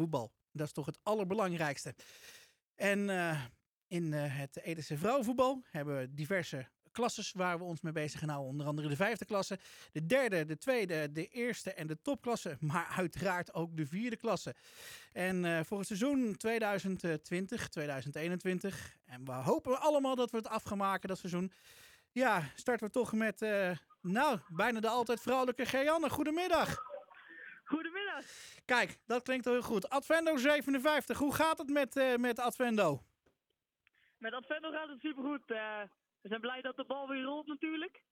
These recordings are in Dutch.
voetbal. Dat is toch het allerbelangrijkste. En in het Edese vrouwenvoetbal hebben we diverse klasses waar we ons mee bezig gaan houden. Onder andere de vijfde klasse, de derde, de tweede, de eerste en de topklasse. Maar uiteraard ook de vierde klasse. En uh, voor het seizoen 2020, 2021. En we hopen allemaal dat we het af gaan maken, dat seizoen. Ja, starten we toch met, uh, nou, bijna de altijd vrouwelijke Geanne. Goedemiddag. Kijk, dat klinkt heel goed. Advendo 57, hoe gaat het met, uh, met Advendo? Met Advendo gaat het supergoed. Uh, we zijn blij dat de bal weer rolt natuurlijk.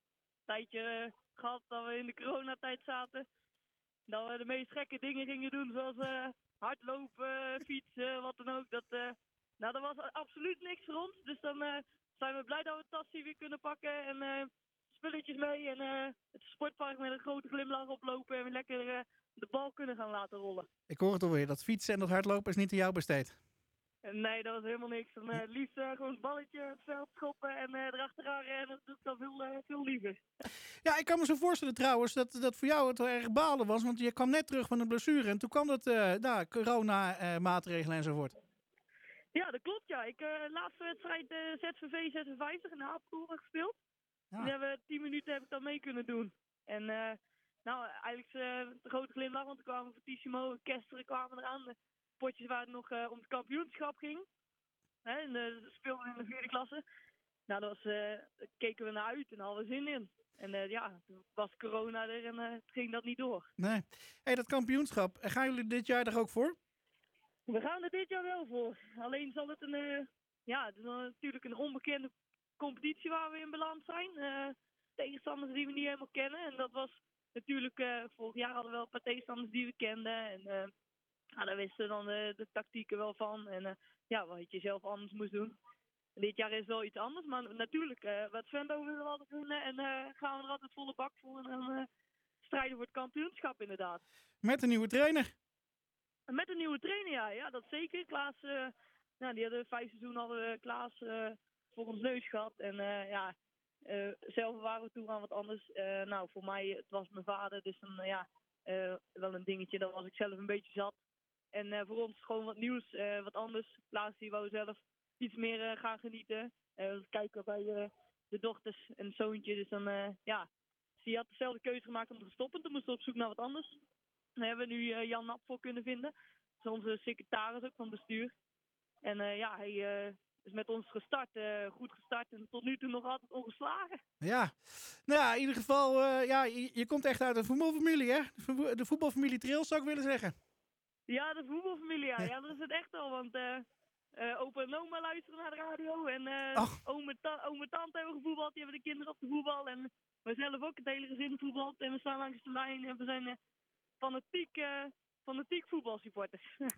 Tijdje uh, gehad dat we in de coronatijd zaten. Dat we de meest gekke dingen gingen doen, zoals hardlopen, fietsen, wat dan ook. Dat, nou, dat was absoluut niks voor ons. Dus dan zijn we blij dat we tassie weer kunnen pakken en spulletjes mee. En het sportpark met een grote glimlach oplopen en lekker de bal kunnen gaan laten rollen. Ik hoor het alweer, dat fietsen en dat hardlopen is niet aan jou besteed. Nee, dat was helemaal niks. Dan, uh, liefst uh, gewoon het balletje het veld schoppen en uh, erachteraan rennen. Dat doe ik dan veel, veel liever. Ja, ik kan me zo voorstellen trouwens dat, dat voor jou het wel erg balen was. Want je kwam net terug van een blessure en toen kwam dat nou, corona-maatregelen enzovoort. Ja, dat klopt ja. Ik uh, laatste wedstrijd ZVV 56 in de Apeldoorn gespeeld. Ja. Hebben 10 minuten heb ik dan mee kunnen doen. En nou, eigenlijk de grote glimlach, want er kwamen Fortissimo en Kesteren kwamen eraan potjes waar het nog uh, om het kampioenschap ging. Hè, en, uh, speelden in de vierde klasse. Nou, daar uh, keken we naar uit en hadden we zin in. En ja, toen was corona er en het ging dat niet door. Nee. hey, dat kampioenschap, gaan jullie dit jaar er ook voor? We gaan er dit jaar wel voor. Alleen zal het een, ja, het is natuurlijk een onbekende competitie waar we in beland zijn. tegenstanders die we niet helemaal kennen. En dat was natuurlijk, vorig jaar hadden we wel een paar tegenstanders die we kenden. En nou, daar wisten we dan de, tactieken wel van. En uh, ja, wat je zelf anders moest doen. Dit jaar is wel iets anders, maar natuurlijk, uh, wat Vendo willen we altijd doen. En uh, gaan we er altijd volle bak voor. En dan strijden voor het kampioenschap inderdaad. Met een nieuwe trainer? Met een nieuwe trainer, ja. Ja, dat zeker. Klaas, nou, die hadden vijf seizoen hadden we Klaas voor ons neus gehad. En ja, zelf waren we toe aan wat anders. nou, voor mij, het was mijn vader, dus dan ja, wel een dingetje. Dan was ik zelf een beetje zat. En voor ons gewoon wat nieuws, wat anders. Laatst die wou zelf iets meer gaan genieten. we kijken bij de dochters en zoontje. Dus dan, ja, ze had dezelfde keuze gemaakt om te stoppen. Toen moesten we op zoek naar wat anders. Daar hebben we nu Jan Nap voor kunnen vinden. Dat is onze secretaris ook van bestuur. En ja, hij is met ons gestart, goed gestart en tot nu toe nog altijd ongeslagen. Ja, nou ja, in ieder geval, ja, je, je, komt echt uit een voetbalfamilie, hè? De voetbalfamilie Trails zou ik willen zeggen. Ja, de voetbalfamilie, ja. ja. dat is het echt al. Want uh, opa en oma luisteren naar de radio. En oom, en ta oom en tante hebben gevoetbald. Die hebben de kinderen op de voetbal. En we zelf ook het hele gezin voetbalt. En we staan langs de lijn. En we zijn fanatiek, fanatiek voetbalsupporters.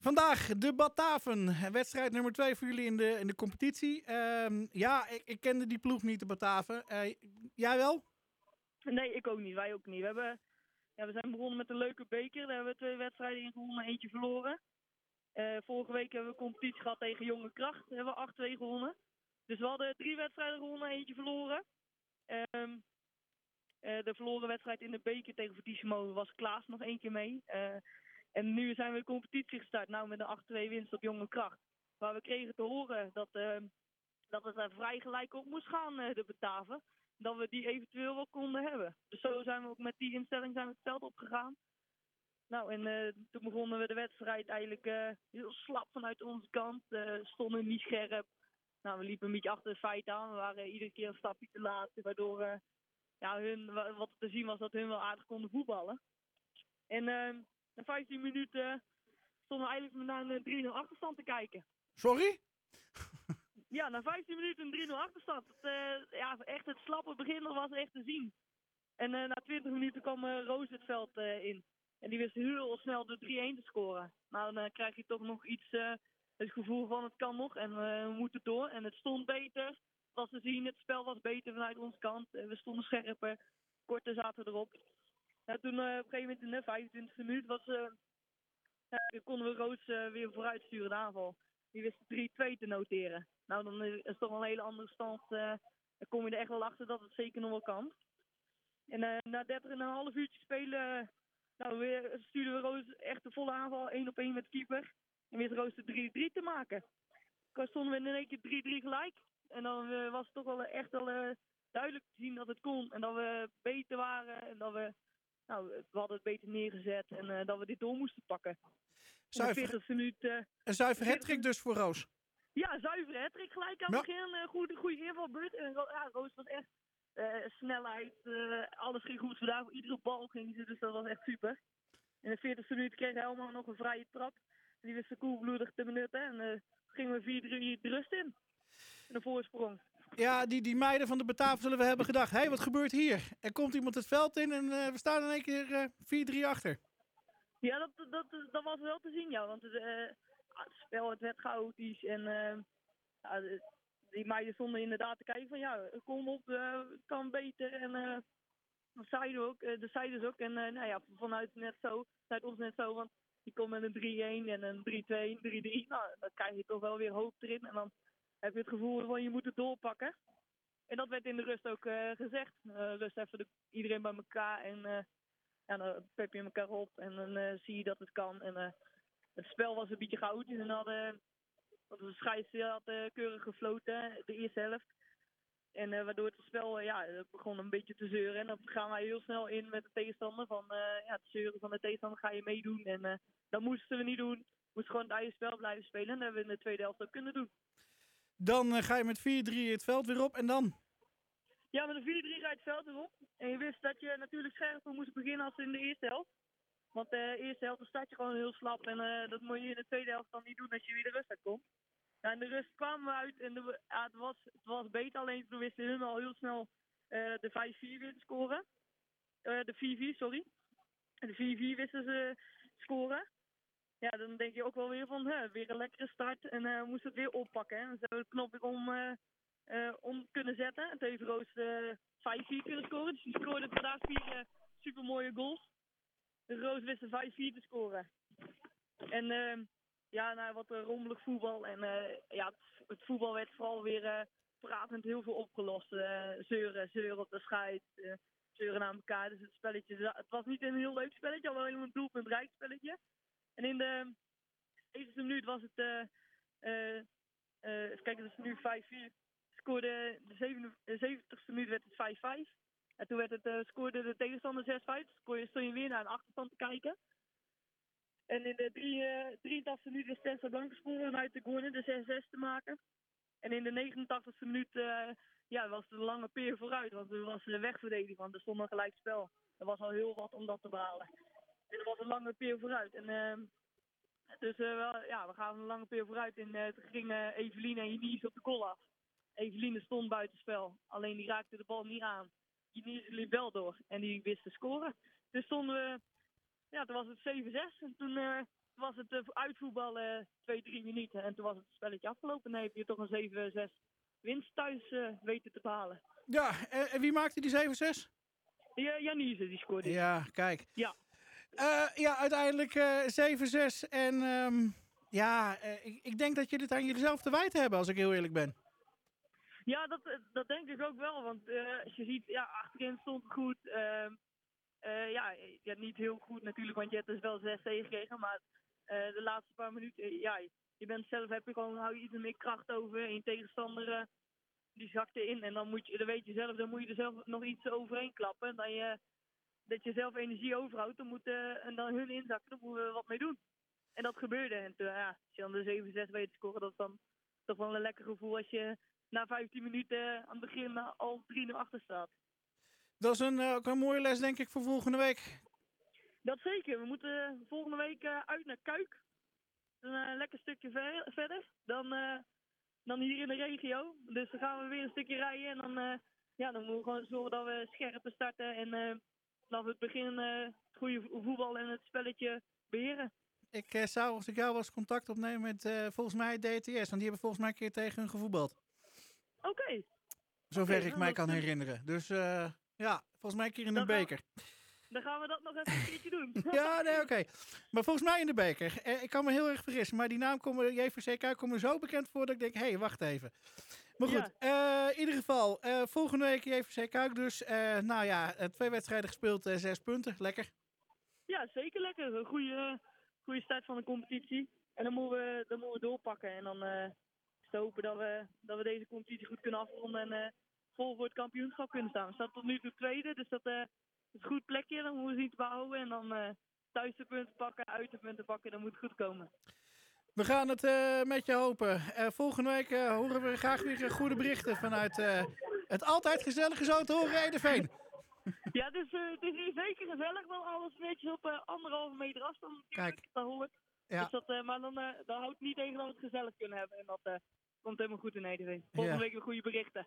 Vandaag de Bataven. Wedstrijd nummer 2 voor jullie in de, in de competitie. Uh, ja, ik, ik, kende die ploeg niet, de Bataven. jij wel? Nee, ik ook niet. Wij ook niet. We hebben ja, we zijn begonnen met een leuke beker. Daar hebben we twee wedstrijden in gewonnen, eentje verloren. Uh, vorige week hebben we een competitie gehad tegen Jonge Kracht. Daar hebben we 8-2 gewonnen. Dus we hadden drie wedstrijden gewonnen, eentje verloren. Um, uh, de verloren wedstrijd in de beker tegen Fortissimo was Klaas nog één keer mee. En nu zijn we de competitie gestart, nou met een 8-2 winst op Jonge Kracht. Waar we kregen te horen dat, ehm, dat het er vrij gelijk op moest gaan, de Bataven dat we die eventueel wel konden hebben. Dus zo zijn we ook met die instelling zijn we het veld opgegaan. Nou, en uh, toen begonnen we de wedstrijd eigenlijk uh, heel slap vanuit onze kant. Stonden niet scherp. Nou, we liepen een beetje achter de feiten aan. We waren iedere keer een stapje te laat. Waardoor ja, hun, wat te zien was dat hun wel aardig konden voetballen. En na 15 minuten stonden we eigenlijk naar een 3-0 achterstand te kijken. Sorry? Ja, na 15 minuten een 3-0 achterstand. Het, uh, ja, echt het slappe begin was echt te zien. En uh, na 20 minuten kwam uh, Roos het veld in. En die wist heel snel de 3-1 te scoren. Maar dan krijg je toch nog iets, het gevoel van het kan nog en we moeten door. En het stond beter. Was te zien, het spel was beter vanuit onze kant. we stonden scherper, korter zaten erop. Toen op een gegeven moment in de 25e minuut was, konden we Roos weer vooruit sturen de aanval. Die wist 3-2 te noteren. Nou, dan is het toch een hele andere stand. Dan kom je er echt wel achter dat het zeker nog wel kan. En na 30 en een half uurtje spelen nou, we stuurden we Roos echt de volle aanval, één op één met keeper. En wist Roos de 3-3 te maken. Toen stonden we in één keer 3-3 gelijk. En dan eh, was het toch wel echt wel eh, duidelijk te zien dat het kon. En dat we beter waren. En dat we, nou, we hadden het beter neergezet. En eh, dat we dit door moesten pakken. In de Zuiver, 40ste minuut... eh, een zuiver hattrick dus voor Roos. ja, zuiver hattrick gelijk aan Ja. het begin. eh goede, goede invalbeurt. En ja, Roos was echt snelheid. alles ging goed vandaag. Voor iedere bal ging ze, dus dat was echt super. In de 40ste minuut kreeg Helemaal nog een vrije trap. Die wist ze koelbloedig te benutten. En gingen we 4-3 de rust in. En een voorsprong. Ja, die, die meiden van de Bataven zullen we hebben gedacht. Hé, wat gebeurt hier? Er komt iemand het veld in en eh, we staan in één keer eh 4-3 achter. Ja, dat, dat, dat was wel te zien, ja. Want het, eh, het spel het werd chaotisch. En eh, ja, die meiden stonden inderdaad te kijken van ja, kom op, kan beter. En dat zeiden ook, dat zeiden ze ook. En nou ja, vanuit net zo, vanuit ons net zo, want die komt met een 3-1 en een 3-2, 3-3. Nou, dan krijg je toch wel weer hoop erin. En dan heb je het gevoel van je moet het doorpakken. En dat werd in de rust ook eh, gezegd. Eh, rust even de, iedereen bij elkaar en eh, ja, dan pep je elkaar op en dan zie je dat het kan. En het spel was een beetje chaotisch en hadden, want de had keurig gefloten, de eerste helft. En waardoor het spel ja, begon een beetje te zeuren. En dan gaan wij heel snel in met de tegenstander. Van eh, ja, het zeuren van de tegenstander ga je meedoen. En dat moesten we niet doen. We moesten gewoon het eigen spel blijven spelen. En dat hebben we in de tweede helft ook kunnen doen. Dan eh, ga je met 4-3 het veld weer op en dan? Ja, met een 4-3 rijdt het veld erop. En je wist dat je natuurlijk scherper moest beginnen als in de eerste helft. Want eh, de eerste helft staat je gewoon heel slap. En eh, dat moet je in de tweede helft dan niet doen als je weer de rust uitkomt. Ja, in de rust kwamen uit en het, was, het was beter. Alleen toen wisten hun heel snel eh, de 5-4 weer te scoren. Eh, de 4-4, sorry. De 4-4 wisten ze scoren. Ja, dan denk je ook wel weer van, hè, weer een lekkere start. En eh moesten het weer oppakken. Hè. Hebben de knop weer om, eh, eh, om kunnen zetten. En toen heeft Roos eh 5-4 kunnen scoren. Dus die scoorde vandaag vier supermooie goals. De Roos wist de 5-4 te scoren. En ehm, ja, nou, wat rommelig voetbal. En ja, het, het voetbal werd vooral weer pratend heel veel opgelost. Zeuren, zeuren op de scheid. zeuren naar elkaar. Dus het spelletje, het was niet een heel leuk spelletje, al wel een doelpuntrijk spelletje. En in de 70 minuut was het, eh eh eh, kijken, het is nu 5-4. Scoorde de zeven- de 70ste minuut werd het 5-5. En toen werd het, eh, scoorde de tegenstander 6-5. Scoorde je, stond je weer naar een achterstand te kijken. En in de drie, eh 83 minuut wist Tessa Blank scoren om uit de corner de 6-6 te maken. En in de 89ste minuut eh, ja, was de lange peer vooruit. Want er was de wegverdediging, want er stond een gelijk spel. Er was al heel wat om dat te behalen. Een lange peer vooruit. En ehm, dus eh, wel, ja, we gaan een lange peer vooruit. En eh, toen gingen Eveline en Janies op de goal af. Eveline stond buitenspel. Alleen die raakte de bal niet aan. Janies liep wel door. En die wist te scoren. Dus stonden we... Ja, toen was het 7-6. En toen eh, was het uitvoetballen 2-3 minuten. En toen was het spelletje afgelopen. En heb je toch een 7-6 winst thuis eh, weten te behalen. Ja, en, en wie maakte die 7-6? Ja, Janice, die scoorde. Ja, kijk. Ja. Eh, ja, uiteindelijk eh 7-6. En ehm, ja, eh, ik, ik denk dat je dit aan jezelf te wijten hebben, als ik heel eerlijk ben. Ja, dat, eh, dat denk ik ook wel. Want eh, als je ziet, ja, achterin stond het goed. ehm, eh, ja, ja, niet heel goed natuurlijk, want je hebt dus wel 6 tegengekregen. Maar eh, de laatste paar minuten, eh, ja, je bent zelf, heb je gewoon, hou je iets meer kracht over. En tegenstander, eh, die zakt erin. En dan, moet je, dan weet je zelf, dan moet je er zelf nog iets overheen klappen. En dan je, dat je zelf energie overhoudt, dan moet, eh, en dan hun inzakken, dan moeten we wat mee doen. En dat gebeurde. En toen, ja, als je dan de 7-6 weet te scoren, dat is dan toch wel een lekker gevoel als je na 15 minuten aan het begin al 3-0 achter staat. Dat is een, eh, ook een mooie les, denk ik, voor volgende week. Dat zeker. We moeten volgende week eh, uit naar Kuik. Een eh, lekker stukje ver- verder dan, eh, dan hier in de regio. Dus dan gaan we weer een stukje rijden. En dan, eh, ja, dan moeten we gewoon zorgen dat we scherp starten. En eh, dat we het begin eh, het goede vo- voetbal en het spelletje beheren. Ik eh, zou, als ik jou was, contact opnemen met eh, volgens mij DTS. Want die hebben volgens mij een keer tegen hun gevoetbald. Oké. Zover ik mij kan herinneren. Dus ja, volgens mij een keer in de Dan gaan- beker. Dan gaan we dat nog even een keertje doen. Ja, nee, oké. Maar volgens mij in de beker. Eh, ik kan me heel erg vergissen. Maar die naam komt me, JVC Kuik komt me zo bekend voor dat ik denk, hé, hey, wacht even. Maar goed, eh, in ieder geval, eh, volgende week JVC Kuik dus. Eh, nou ja, twee wedstrijden gespeeld, zes punten. Lekker. Ja, zeker lekker. Een goede, goede start van de competitie. En dan moeten we, dan moeten we doorpakken. En dan is te hopen dat we, dat we deze competitie goed kunnen afronden en vol voor het kampioenschap kunnen staan. We staan tot nu toe tweede, dus dat is een goed plekje. Dan moeten we zien te behouden. En dan thuis de punten pakken, uit de punten pakken. Dan moet het goed komen. We gaan het eh, met je hopen. Eh, volgende week eh, horen we graag weer goede berichten vanuit eh, het altijd gezellige zo te horen Edeveen. Ja, dus het is hier zeker gezellig. Wel alles netjes op anderhalve meter afstand natuurlijk. Kijk. Dat hoort. Ja. Dus dat, maar dan, dan houdt niet tegen dat we het gezellig kunnen hebben. En dat komt helemaal goed in Nederland. Volgende Ja. week weer goede berichten.